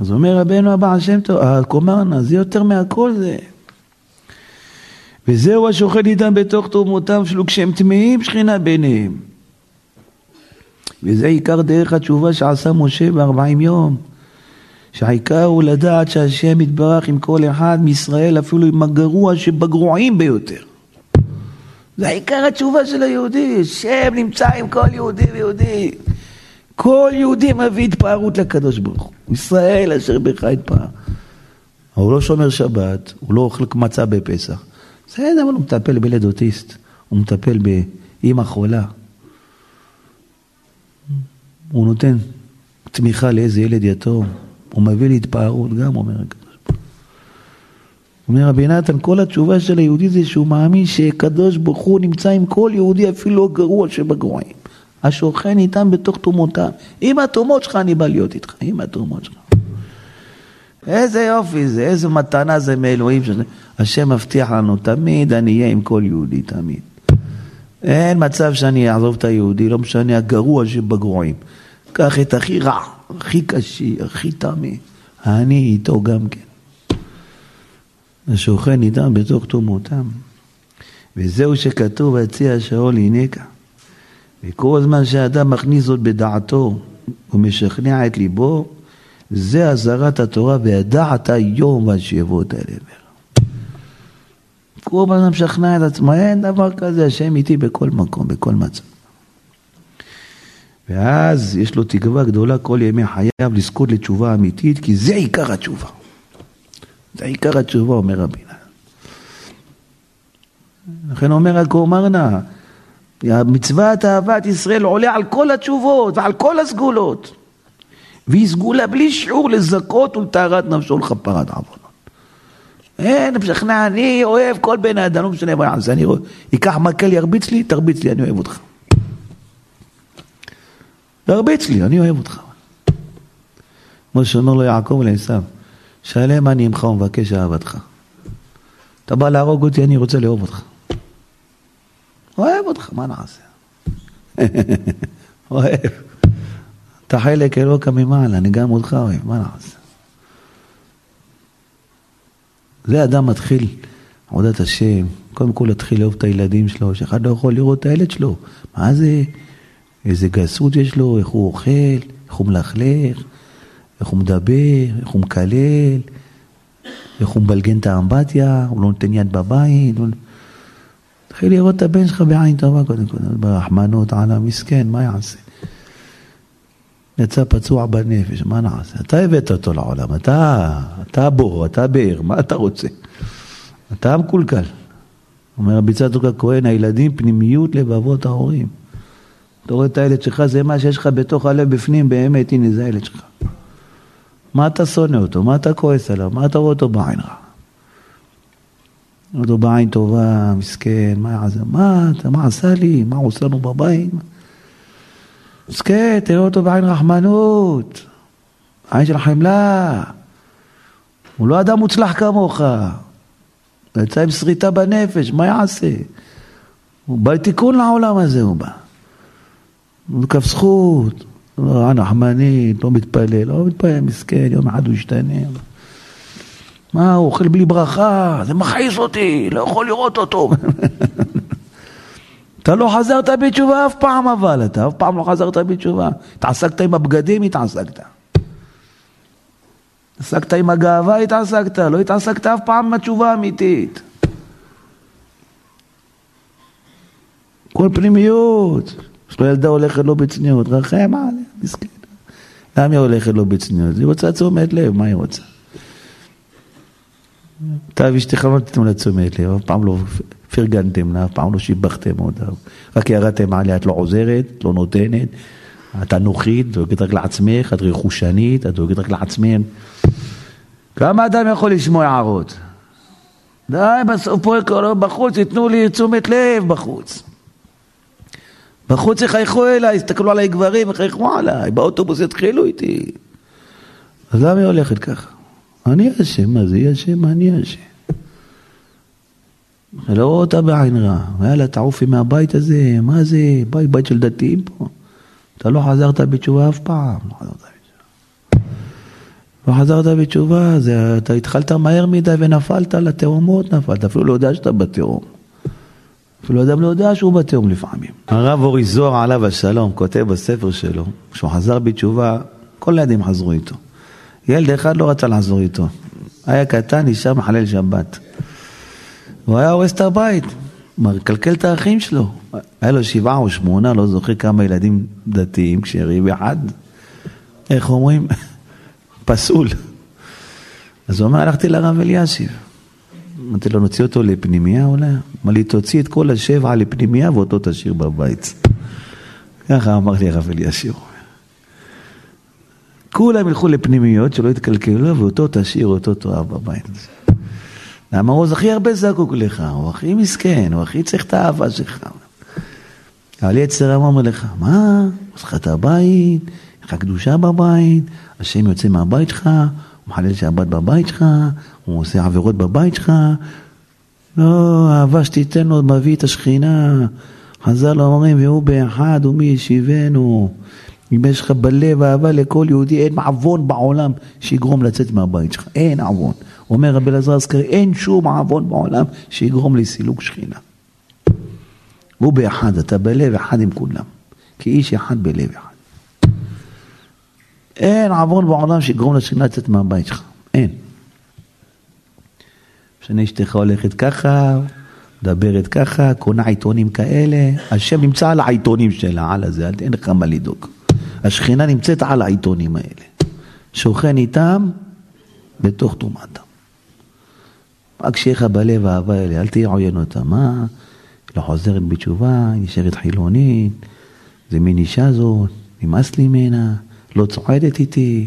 אז אומר רבנו הבא השם טוב, הקומרנה, זה יותר מהכל זה. וזהו השוכן איתם בתוך תרומותם שלו כשהם טמאים שכינה ביניהם. וזה עיקר דרך התשובה שעשה משה בארבעים יום. שהעיקר הוא לדעת שהשם יתברך עם כל אחד מישראל אפילו עם הגרוע שבגרועים ביותר. זה עיקר התשובה של היהודי, שם נמצא עם כל יהודי ויהודי. כל יהודי מביא התפארות לקדוש ברוך הוא. ישראל אשר בך התפאר. הוא לא שומר שבת, הוא לא אוכל מצה בפסח. בסדר, אבל הוא מטפל בילד אוטיסט, הוא מטפל באימא חולה. הוא נותן תמיכה לאיזה ילד יתום, הוא מביא להתפארות גם, אומר הקדוש ברוך. אומר רבי נתן, כל התשובה של היהודי זה שהוא מאמין שקדוש ברוך הוא נמצא עם כל יהודי אפילו הגרוע שבגרועים. השוכן איתם בתוך תומותיו. עם התומות שלך אני בא להיות איתך, עם התומות שלך. איזה יופי זה, איזה מתנה זה מאלוהים. שזה. השם מבטיח לנו, תמיד אני אהיה עם כל יהודי, תמיד. אין מצב שאני אעזוב את היהודי, לא משנה הגרוע שבגרועים. קח את הכי רע, הכי קשה, הכי טמא, אני איתו גם כן. השוכן איתם בתוך תומותם. וזהו שכתוב, הציע שאול הנקה. וכל זמן שאדם מכניס זאת בדעתו ומשכנע את ליבו, זה אזהרת התורה, וידעת יום עד שיבוא את העבר. כל הזמן משכנע את עצמו, אין דבר כזה, השם איתי בכל מקום, בכל מצב. ואז יש לו תקווה גדולה כל ימי חייו לזכות לתשובה אמיתית, כי זה עיקר התשובה. זה עיקר התשובה, אומר רבי לכן אומר הקורמרנה, מצוות אהבת ישראל עולה על כל התשובות ועל כל הסגולות. והיא סגולה בלי שיעור לזכות ולטהרת נפשו ולכפרת עוונות. אין, משכנע, אני אוהב כל בן אדם, לא משנה מה יעשה, אני אקח מקל, ירביץ לי, תרביץ לי, אני אוהב אותך. תרביץ לי, אני אוהב אותך. כמו שאומר לו יעקב לעשו, שלם אני עמך ומבקש אהבתך. אתה בא להרוג אותי, אני רוצה לאהוב אותך. אוהב אותך, מה נעשה? אוהב. אתה חלק אלוקא ממעלה, אני גם אותך אוהב, מה נעשה? זה אדם מתחיל עבודת השם, קודם כל להתחיל לאהוב את הילדים שלו, שאחד לא יכול לראות את הילד שלו. מה זה? איזה גסות יש לו, איך הוא אוכל, איך הוא מלכלך, איך הוא מדבר, איך הוא מקלל, איך הוא מבלגן את האמבטיה, הוא לא נותן יד בבית. הוא... תתחיל לראות את הבן שלך בעין טובה קודם כל, ברחמנות על המסכן, מה יעשה? יצא פצוע בנפש, מה נעשה? אתה הבאת אותו לעולם, אתה, אתה בור, אתה באר, מה אתה רוצה? אתה המקולקל. אומר רבי צדוק הכהן, הילדים פנימיות לבבות ההורים. אתה רואה את הילד שלך, זה מה שיש לך בתוך הלב בפנים, באמת, הנה זה הילד שלך. מה אתה שונא אותו? מה אתה כועס עליו? מה אתה רואה אותו בעין רע? אותו בעין טובה, מסכן, מה? מה, מה עשה לי? מה עושה לנו בבית? מסכן, תראה אותו בעין רחמנות, עין של חמלה. הוא לא אדם מוצלח כמוך. הוא יצא עם שריטה בנפש, מה יעשה? הוא בא לתיקון לעולם הזה, הוא בא. הוא כף זכות, לא נחמנית, לא מתפלל, לא מתפלל, מסכן, יום אחד הוא ישתנה. מה, הוא אוכל בלי ברכה, זה מכעיס אותי, לא יכול לראות אותו. אתה לא חזרת בתשובה אף פעם אבל, אתה אף פעם לא חזרת בתשובה. התעסקת עם הבגדים, התעסקת. התעסקת עם הגאווה, התעסקת, לא התעסקת אף פעם עם התשובה האמיתית. כל פנימיות. יש לו ילדה הולכת לו בצניעות, רחם עליה, מסכן. למה היא הולכת לו בצניעות? היא רוצה תשומת לב, מה היא רוצה? אתה ואשתך לא נתתם לה תשומת לב, אף פעם לא פרגנתם לה, אף פעם לא שיבחתם אותה, רק ירדתם עליה, את לא עוזרת, את לא נותנת, את אנוכית, דואגת רק לעצמך, את רכושנית, את דואגת רק לעצמך. כמה אדם יכול לשמוע הערות? די, בסוף פה בחוץ, ייתנו לי תשומת לב בחוץ. בחוץ יחייכו אליי, הסתכלו עליי גברים, יחייכו עליי, באוטובוס יתחילו איתי. אז למה היא הולכת ככה? אני אשם, מה זה היא אשם? אני אשם. אני לא רואה אותה בעין רע. יאללה, תעופי מהבית הזה, מה זה? בית, בית של דתיים פה. אתה לא חזרת בתשובה אף פעם. לא חזרת בתשובה. לא חזרת בתשובה, זה, אתה התחלת מהר מדי ונפלת לתאומות, נפלת, אפילו לא יודע שאתה בתאום. אפילו אדם לא יודע שהוא בתאום לפעמים. הרב אורי זוהר עליו השלום כותב בספר שלו, כשהוא חזר בתשובה, כל הילדים חזרו איתו. ילד אחד לא רצה לחזור איתו. היה קטן, נשאר מחלל שבת. הוא היה הורס את הבית, מקלקל את האחים שלו. היה לו שבעה או שמונה, לא זוכר כמה ילדים דתיים, כשריב אחד, איך אומרים? פסול. אז הוא אומר, הלכתי לרב אלישיב. אמרתי לו, נוציא אותו לפנימייה אולי? אמר לי, תוציא את כל השבע לפנימייה ואותו תשאיר בבית. ככה אמר לי הרב אלישיב. כולם ילכו לפנימיות שלא יתקלקלו ואותו תשאיר, אותו תאהב בבית. למה הוא הכי הרבה זקוק לך, הוא הכי מסכן, הוא הכי צריך את האהבה שלך. אבל יצר הרע אומר לך, מה, עושה לך את הבית, יש לך קדושה בבית, השם יוצא מהבית שלך, הוא מחלל שבת בבית שלך, הוא עושה עבירות בבית שלך. לא, אהבה שתיתן לו מביא את השכינה. חז"ל אומרים, והוא באחד ומי ישיבנו. אם יש לך בלב אהבה לכל יהודי, אין עוון בעולם שיגרום לצאת מהבית שלך. אין עוון. אומר רבי אלעזר אזכרי, אין שום עוון בעולם שיגרום לסילוק שכינה. הוא באחד, אתה בלב אחד עם כולם. כאיש אחד בלב אחד. אין עוון בעולם שיגרום לשכינה לצאת מהבית שלך. אין. משנה אשתך הולכת ככה, מדברת ככה, קונה עיתונים כאלה, השם נמצא על העיתונים שלה, על הזה, אין לך מה לדאוג. השכינה נמצאת על העיתונים האלה. שוכן איתם בתוך טומאתם. רק שיהיה לך בלב אהבה אלה, אל תהיה עוין אותה. מה? לא חוזרת בתשובה, נשארת חילונית, זה מין אישה זאת, נמאס לי ממנה, לא צועדת איתי.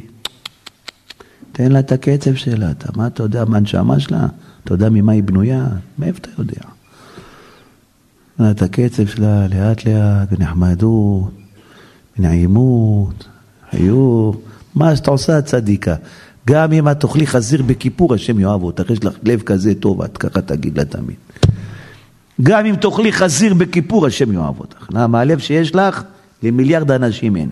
תן לה את הקצב שלה, אתה, מה אתה יודע מה הנשמה שלה? אתה יודע ממה היא בנויה? מאיפה אתה יודע? את הקצב שלה לאט לאט, בנחמדות, בנעימות, חיוך, מה שאתה עושה הצדיקה. גם אם את תאכלי חזיר בכיפור, השם יאהב אותך, יש לך לב כזה טוב, את ככה תגיד לה תמיד. גם אם תאכלי חזיר בכיפור, השם יאהב אותך. למה הלב שיש לך, למיליארד אנשים אין.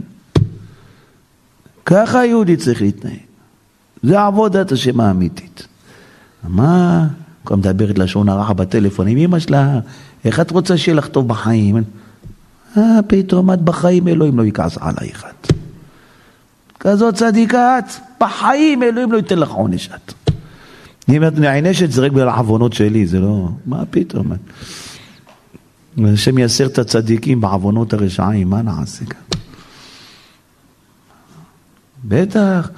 ככה היהודי צריך להתנהג. זה עבודת השם האמיתית. מה? כבר מדברת לשון הרע בטלפון עם אמא שלה, איך את רוצה שיהיה לך טוב בחיים? אה, פתאום את בחיים אלוהים לא יכעס עלייך את. כזאת צדיקה את, בחיים אלוהים לא ייתן לך עונש את. אם את נענשת זה רק בגלל העוונות שלי, זה לא... מה פתאום? השם יסר את הצדיקים בעוונות הרשעים, מה נעשה כאן? בטח.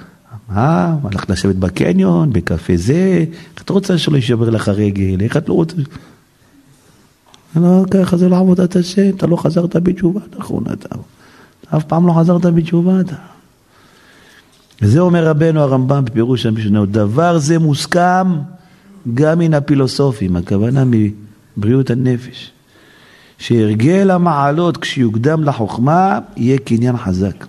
אה, הלכת לשבת בקניון, בקפה זה, איך את רוצה שלא יישבר לך רגל, איך את לא רוצה... לא, ככה זה לא עבודת השם, אתה לא חזרת בתשובה, נכון אתה. אף פעם לא חזרת בתשובה אתה. וזה אומר רבנו הרמב"ם בפירוש המשנה, דבר זה מוסכם גם מן הפילוסופים, הכוונה מבריאות הנפש. שהרגל המעלות כשיוקדם לחוכמה יהיה קניין חזק.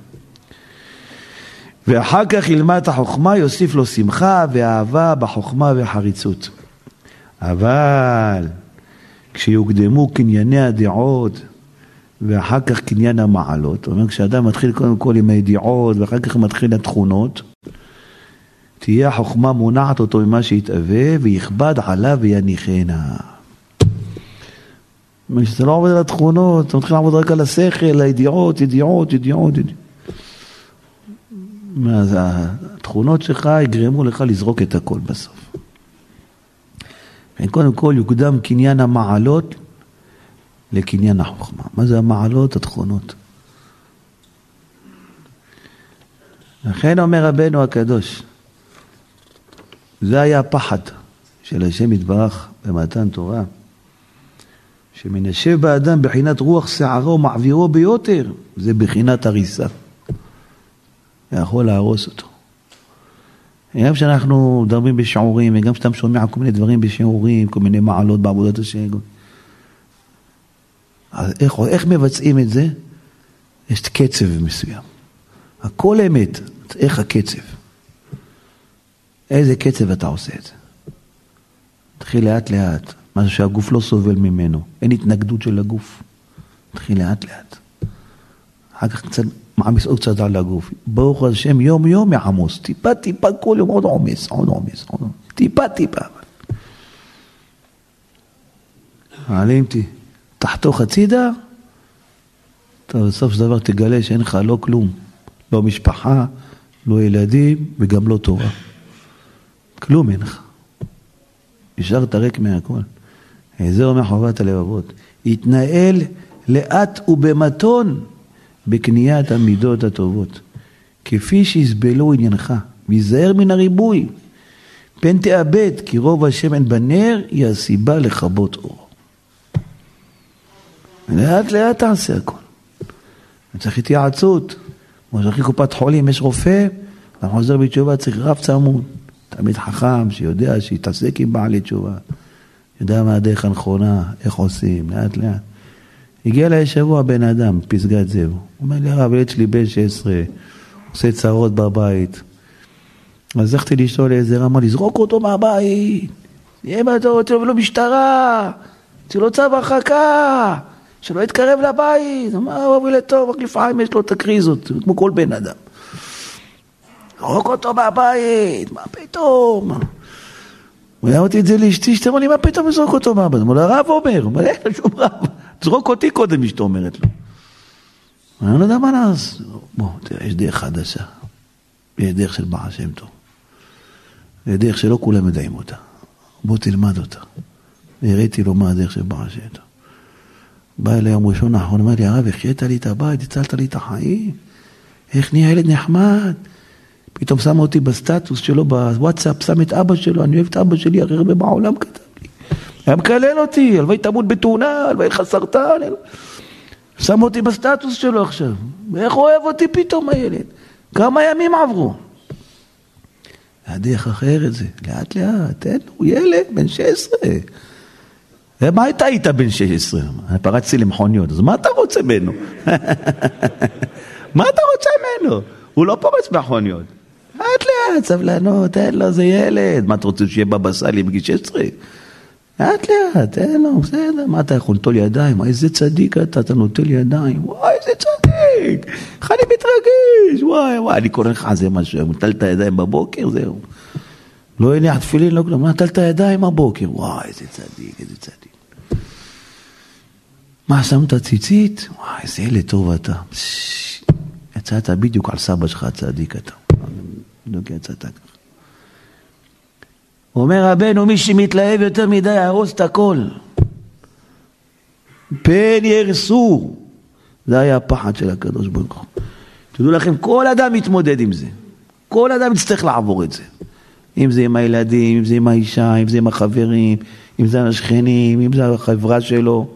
ואחר כך ילמד את החוכמה, יוסיף לו שמחה ואהבה בחוכמה וחריצות. אבל כשיוקדמו קנייני הדעות ואחר כך קניין המעלות, זאת אומרת כשאדם מתחיל קודם כל עם הידיעות ואחר כך מתחיל התכונות, תהיה החוכמה מונעת אותו ממה שיתאווה ויכבד עליו ויניחנה. כשאתה לא עובד על התכונות, אתה מתחיל לעבוד רק על השכל, הידיעות, ידיעות, ידיעות, ידיעות. אז התכונות שלך יגרמו לך לזרוק את הכל בסוף. קודם כל יוקדם קניין המעלות לקניין החוכמה. מה זה המעלות? התכונות. לכן אומר רבנו הקדוש, זה היה הפחד של השם יתברך במתן תורה, שמנשב באדם בחינת רוח שערה ומעבירו ביותר, זה בחינת הריסה. יכול להרוס אותו. גם כשאנחנו מדברים בשיעורים, וגם כשאתה שומע כל מיני דברים בשיעורים, כל מיני מעלות בעבודת השם. אז איך, איך מבצעים את זה? יש קצב מסוים. הכל אמת, איך הקצב? איזה קצב אתה עושה את זה? תתחיל לאט לאט, משהו שהגוף לא סובל ממנו, אין התנגדות של הגוף. תתחיל לאט לאט. אחר כך קצת מעמיס עוד קצת על הגוף. ברוך השם, יום יום יעמוס, טיפה טיפה כל יום עוד עומס, עוד עומס, עוד עומס, טיפה טיפה. מעלים אותי, תחתוך הצידה, אתה בסוף של דבר תגלה שאין לך לא כלום, לא משפחה, לא ילדים וגם לא תורה. כלום אין לך. נשארת ריק מהכל. זה אומר חובת הלבבות. התנהל לאט ובמתון בקניית המידות הטובות, כפי שיסבלו עניינך, ויזהר מן הריבוי. פן תאבד, כי רוב השמן בנר היא הסיבה לכבות אור. לאט לאט תעשה הכל. צריך התייעצות. כמו שהכי קופת חולים, יש רופא, אתה חוזר בתשובה, צריך רב צמוד. תלמיד חכם שיודע, שיתעסק עם בעלי תשובה. יודע מה הדרך הנכונה, איך עושים, לאט לאט. הגיע אליי שבוע בן אדם, פסגת זאב. הוא אומר לי, הרב, ילד שלי בן 16, עושה צרות בבית. אז הלכתי לשאול איזה רמה, לזרוק אותו מהבית. אם אתה רוצה לו משטרה, תוציא לו צו הרחקה, שלא יתקרב לבית. אמר, הוא ילד טוב, רק לפעמים יש לו את הקריזות, כמו כל בן אדם. זרוק אותו מהבית, מה פתאום? הוא היה אותי את זה לאשתי, שאתה אומר לי, מה פתאום לזרוק אותו מהבית? הוא אומר, הרב אומר, אומר, אין שום רב. זרוק אותי קודם, אשתו אומרת לו. אני לא יודע מה לעשות. בוא, תראה, יש דרך חדשה. יש דרך של בעל שם טוב. יש דרך שלא כולם יודעים אותה. בוא תלמד אותה. והראיתי לו מה הדרך של בעל שם טוב. בא אליי יום ראשון האחרון, אומר לי, הרב, החיית לי את הבית, הצלת לי את החיים. איך נהיה ילד נחמד? פתאום שם אותי בסטטוס שלו בוואטסאפ, שם את אבא שלו, אני אוהב את אבא שלי הכי הרבה בעולם כתב לי. היה מקלל אותי, הלוואי תמות בתאונה, הלוואי לך סרטן. שם אותי בסטטוס שלו עכשיו. איך אוהב אותי פתאום הילד? כמה ימים עברו. הדרך אחרת זה, לאט לאט, תן, הוא ילד, בן 16. ומה אתה היית בן 16? אני פרצתי למכוניות, אז מה אתה רוצה ממנו? מה אתה רוצה ממנו? הוא לא פורץ מכוניות. לאט לאט, סבלנות, תן לו, זה ילד. מה אתה רוצה שיהיה בבא סאלי בגיל 16? לאט לאט, תן לו, בסדר. מה אתה יכול לטול ידיים? איזה צדיק אתה, אתה נוטל ידיים. וואי, איזה צדיק. איך אני מתרגש. וואי, וואי, אני קורא לך זה משהו. נטל את הידיים בבוקר, זהו. לא הניח תפילין, לא כלום. נטל את הידיים בבוקר. וואי, איזה צדיק, איזה צדיק. מה, שמת ציצית? וואי, איזה ילד טוב אתה. יצאת בדיוק על סבא שלך הצדיק אתה. בדיוק יצאת ככה. אומר רבנו, מי שמתלהב יותר מדי יהרוס את הכל. פן ירסו. זה היה הפחד של הקדוש ברוך הוא. תדעו לכם, כל אדם מתמודד עם זה. כל אדם יצטרך לעבור את זה. אם זה עם הילדים, אם זה עם האישה, אם זה עם החברים, אם זה עם השכנים, אם זה החברה שלו.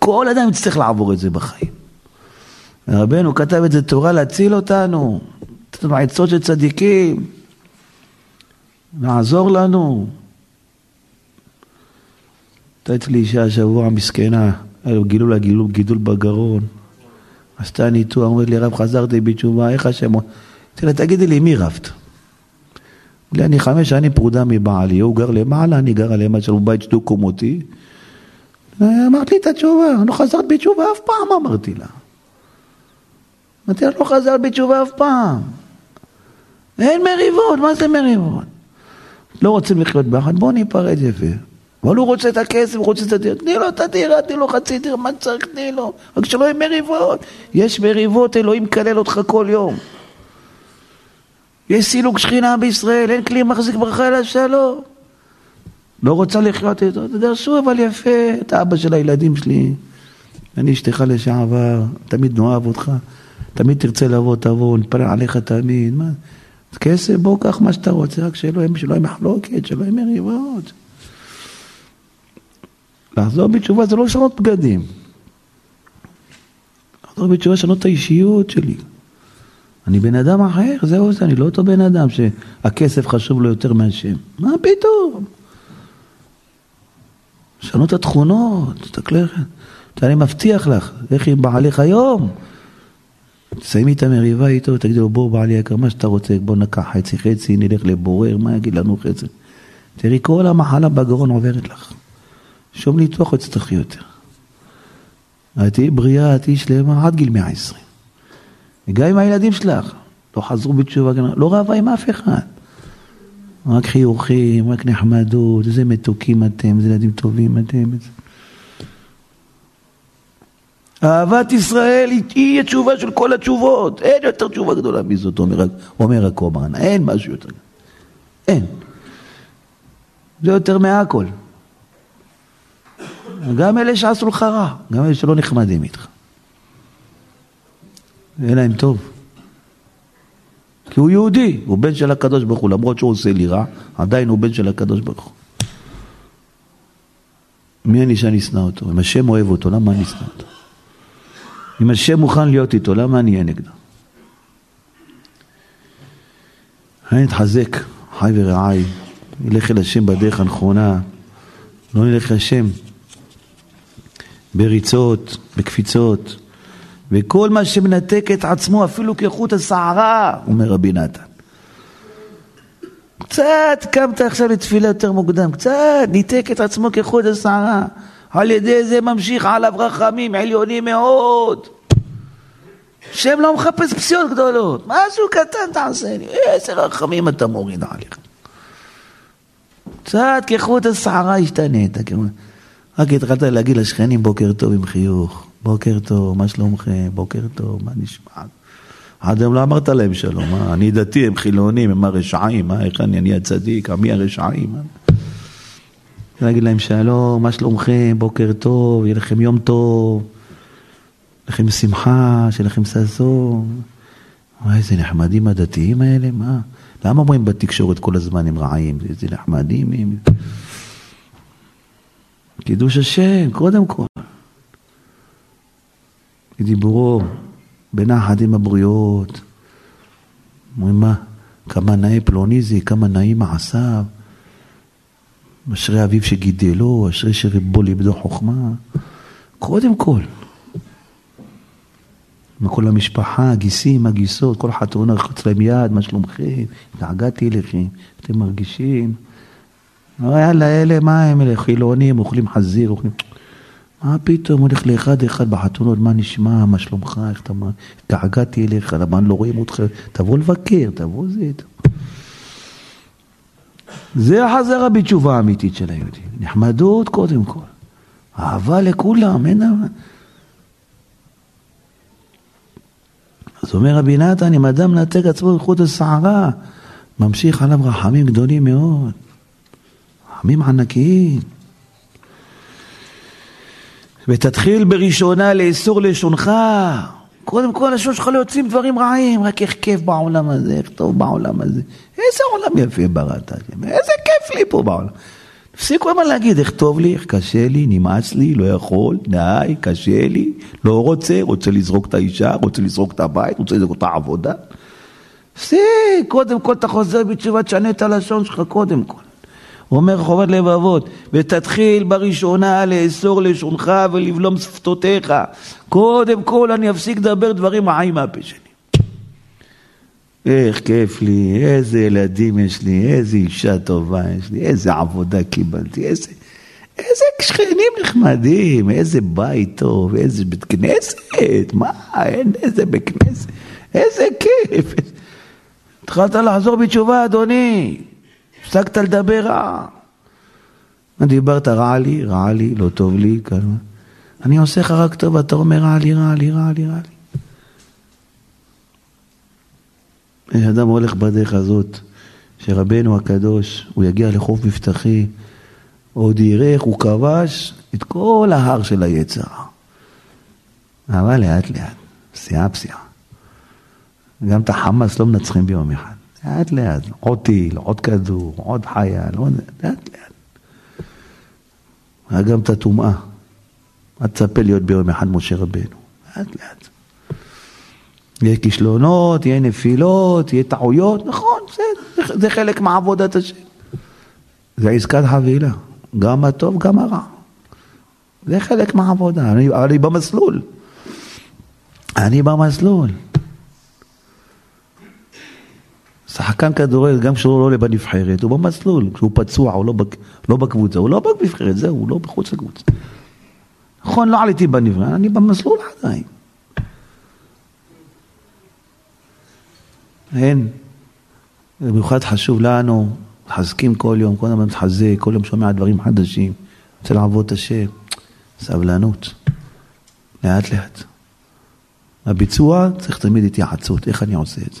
כל אדם יצטרך לעבור את זה בחיים. רבנו כתב את זה תורה להציל אותנו. יש לנו עצות של צדיקים, לעזור לנו. הייתה אצלי אישה השבוע מסכנה, היה לו גילול הגילול, גידול בגרון. עשתה ניתוח, אומרת לי, רב, חזרתי בתשובה, איך השם? אמרתי לה, תגידי לי, מי רבת? לי, אני חמש שנים פרודה מבעלי, הוא גר למעלה, אני גר למטה, שלו בית שדו קומותי. אמרת לי את התשובה, לא חזרת בתשובה אף פעם, אמרתי לה. אמרתי לה, לא חזרת בתשובה אף פעם. אין מריבות, מה זה מריבות? לא רוצים לחיות ביחד, בואו ניפרד יפה. אבל הוא רוצה את הכסף, הוא רוצה את הדירה. תני לו את הדירה, תני לו חצי דירה, מה צריך, תני לו. רק שלא יהיו מריבות. יש מריבות, אלוהים מקלל אותך כל יום. יש סילוק שכינה בישראל, אין כלי מחזיק ברכה אלא שלום. לא רוצה לחיות איתו, תדרשו אבל יפה, את אבא של הילדים שלי. אני אשתך לשעבר, תמיד נאהב אותך, תמיד תרצה לבוא, תבוא, נתפלל עליך תמיד. מה? כסף, בוא, קח מה שאתה רוצה, רק שלא יהיה מחלוקת, שלא יהיה מריבות. לחזור בתשובה זה לא לשנות בגדים. לחזור בתשובה לשנות את האישיות שלי. אני בן אדם אחר, זהו זה, אני לא אותו בן אדם שהכסף חשוב לו יותר מהשם. מה פתאום? לשנות את התכונות, תסתכלי, אני מבטיח לך, איך עם בעלך היום? תסיימי את המריבה איתו, תגידי לו, בוא בעלי יקר, מה שאתה רוצה, בוא נקח חצי חצי, נלך לבורר, מה יגיד לנו חצי? תראי, כל המחלה בגרון עוברת לך. שום ניתוח עוד צריך יותר. את תהיי בריאה, את תהיי שלמה עד גיל 120. וגם עם הילדים שלך, לא חזרו בתשובה, לא רבה עם אף אחד. רק חיוכים, רק נחמדות, איזה מתוקים אתם, איזה ילדים טובים אתם. אהבת ישראל היא התשובה של כל התשובות. אין יותר תשובה גדולה מזאת, אומר, אומר הקומן. אין משהו יותר. אין. זה יותר מהכל. גם אלה שעשו לך רע, גם אלה שלא נחמדים איתך. יהיה להם טוב. כי הוא יהודי, הוא בן של הקדוש ברוך הוא, למרות שהוא עושה לי רע, עדיין הוא בן של הקדוש ברוך הוא. מי אני שאני אשנא אותו? אם השם אוהב אותו, למה אני אשנא אותו? אם השם מוכן להיות איתו, למה אני אהיה נגדו? אני אתחזק, חי ורעי, נלך אל השם בדרך הנכונה, לא נלך לשם בריצות, בקפיצות, וכל מה שמנתק את עצמו אפילו כחוט השערה, אומר רבי נתן. קצת קמת עכשיו לתפילה יותר מוקדם, קצת ניתק את עצמו כחוט השערה. על ידי זה ממשיך עליו רחמים עליונים מאוד. שם לא מחפש פסיעות גדולות, משהו קטן תעשה לי, איזה רחמים אתה מוריד עליך. קצת כחוט השערה השתנית, רק התחלת להגיד לשכנים בוקר טוב עם חיוך. בוקר טוב, מה שלומכם? בוקר טוב, מה נשמע? עד היום לא אמרת להם שלום, מה? אני דתי, הם חילונים, הם הרשעים, מה, איך אני, אני הצדיק, מי הרשעים? להגיד להם שלום, מה שלומכם? בוקר טוב, יהיה לכם יום טוב, לכם שמחה, שיהיה לכם ששון. איזה נחמדים הדתיים האלה, מה? למה אומרים בתקשורת כל הזמן הם רעים? איזה נחמדים הם. קידוש השם, קודם כל. דיבורו בנחת עם הבריות. אומרים מה, כמה נאה פלוני זה, כמה נאים מעשיו. אשרי אביו שגידלו, אשרי שריבו ליבדו חוכמה. קודם כל. מכל המשפחה, הגיסים, הגיסות, כל חתונה רחוץ להם יד, מה שלומכם? התגעגעתי אליכם, אתם מרגישים? יאללה, אלה, מה הם אלה? חילונים, אוכלים חזיר, אוכלים... מה פתאום הולך לאחד אחד בחתונות, מה נשמע, מה שלומך, איך אתה, התגעגעתי אליך, למה לא רואים אותך, תבוא לבקר, תבוא זה. זה החזרה בתשובה האמיתית של היהודי. נחמדות קודם כל. אהבה לכולם, אין. אז אומר רבי נתן, אם אדם נתק עצמו מחוט השערה, ממשיך עליו רחמים גדולים מאוד. רחמים ענקיים. ותתחיל בראשונה לאסור לשונך. קודם כל, לשון שלך לא יוצאים דברים רעים, רק איך כיף בעולם הזה, איך טוב בעולם הזה. איזה עולם יפה בראת, איזה כיף לי פה בעולם. תפסיקו אבל להגיד איך טוב לי, איך קשה לי, נמאס לי, לא יכול, די, קשה לי, לא רוצה, רוצה לזרוק את האישה, רוצה לזרוק את הבית, רוצה לזרוק את העבודה. הפסיק, קודם כל אתה חוזר בתשובה, תשנה את הלשון שלך קודם כל. אומר חובת לבבות, ותתחיל בראשונה לאסור לשונך ולבלום שפתותיך. קודם כל אני אפסיק לדבר דברים רעים מהפה שלי. איך כיף לי, איזה ילדים יש לי, איזה אישה טובה יש לי, איזה עבודה קיבלתי, איזה, איזה שכנים נחמדים, איזה בית טוב, איזה בית כנסת, מה, אין איזה בית כנסת, איזה כיף. התחלת לחזור בתשובה, אדוני, הפסקת לדבר רע. דיברת רע לי, רע לי, לא טוב לי, כמה. אני עושה לך רק טוב, אתה אומר רע לי, רע לי, רע לי, רע לי. אדם הולך בדרך הזאת, שרבנו הקדוש, הוא יגיע לחוף מבטחי, עוד יראה איך הוא כבש את כל ההר של היצר. אבל לאט לאט, פסיעה פסיעה. גם את החמאס לא מנצחים ביום אחד. לאט לאט, עוד טיל, עוד כדור, עוד חייל, עוד... לאט לאט. היה גם את הטומאה. אל תצפה להיות ביום אחד משה רבנו. לאט לאט. יהיה כישלונות, יהיה נפילות, יהיה טעויות, נכון, זה, זה חלק מעבודת השם. זה עסקת חבילה, גם הטוב, גם הרע. זה חלק מהעבודה, אני, אני במסלול. אני במסלול. שחקן כדורגל, גם כשהוא לא עולה בנבחרת, הוא במסלול. כשהוא פצוע, הוא לא, בק, לא בקבוצה, הוא לא בנבחרת, זהו, הוא לא בחוץ לקבוצה. נכון, לא עליתי בנבחרת, אני במסלול עדיין. אין. במיוחד חשוב לנו, מחזקים כל יום, כל הזמן מתחזק, כל יום שומע דברים חדשים, רוצה לעבוד את השם. סבלנות, לאט לאט. הביצוע צריך תמיד התייעצות, איך אני עושה את זה.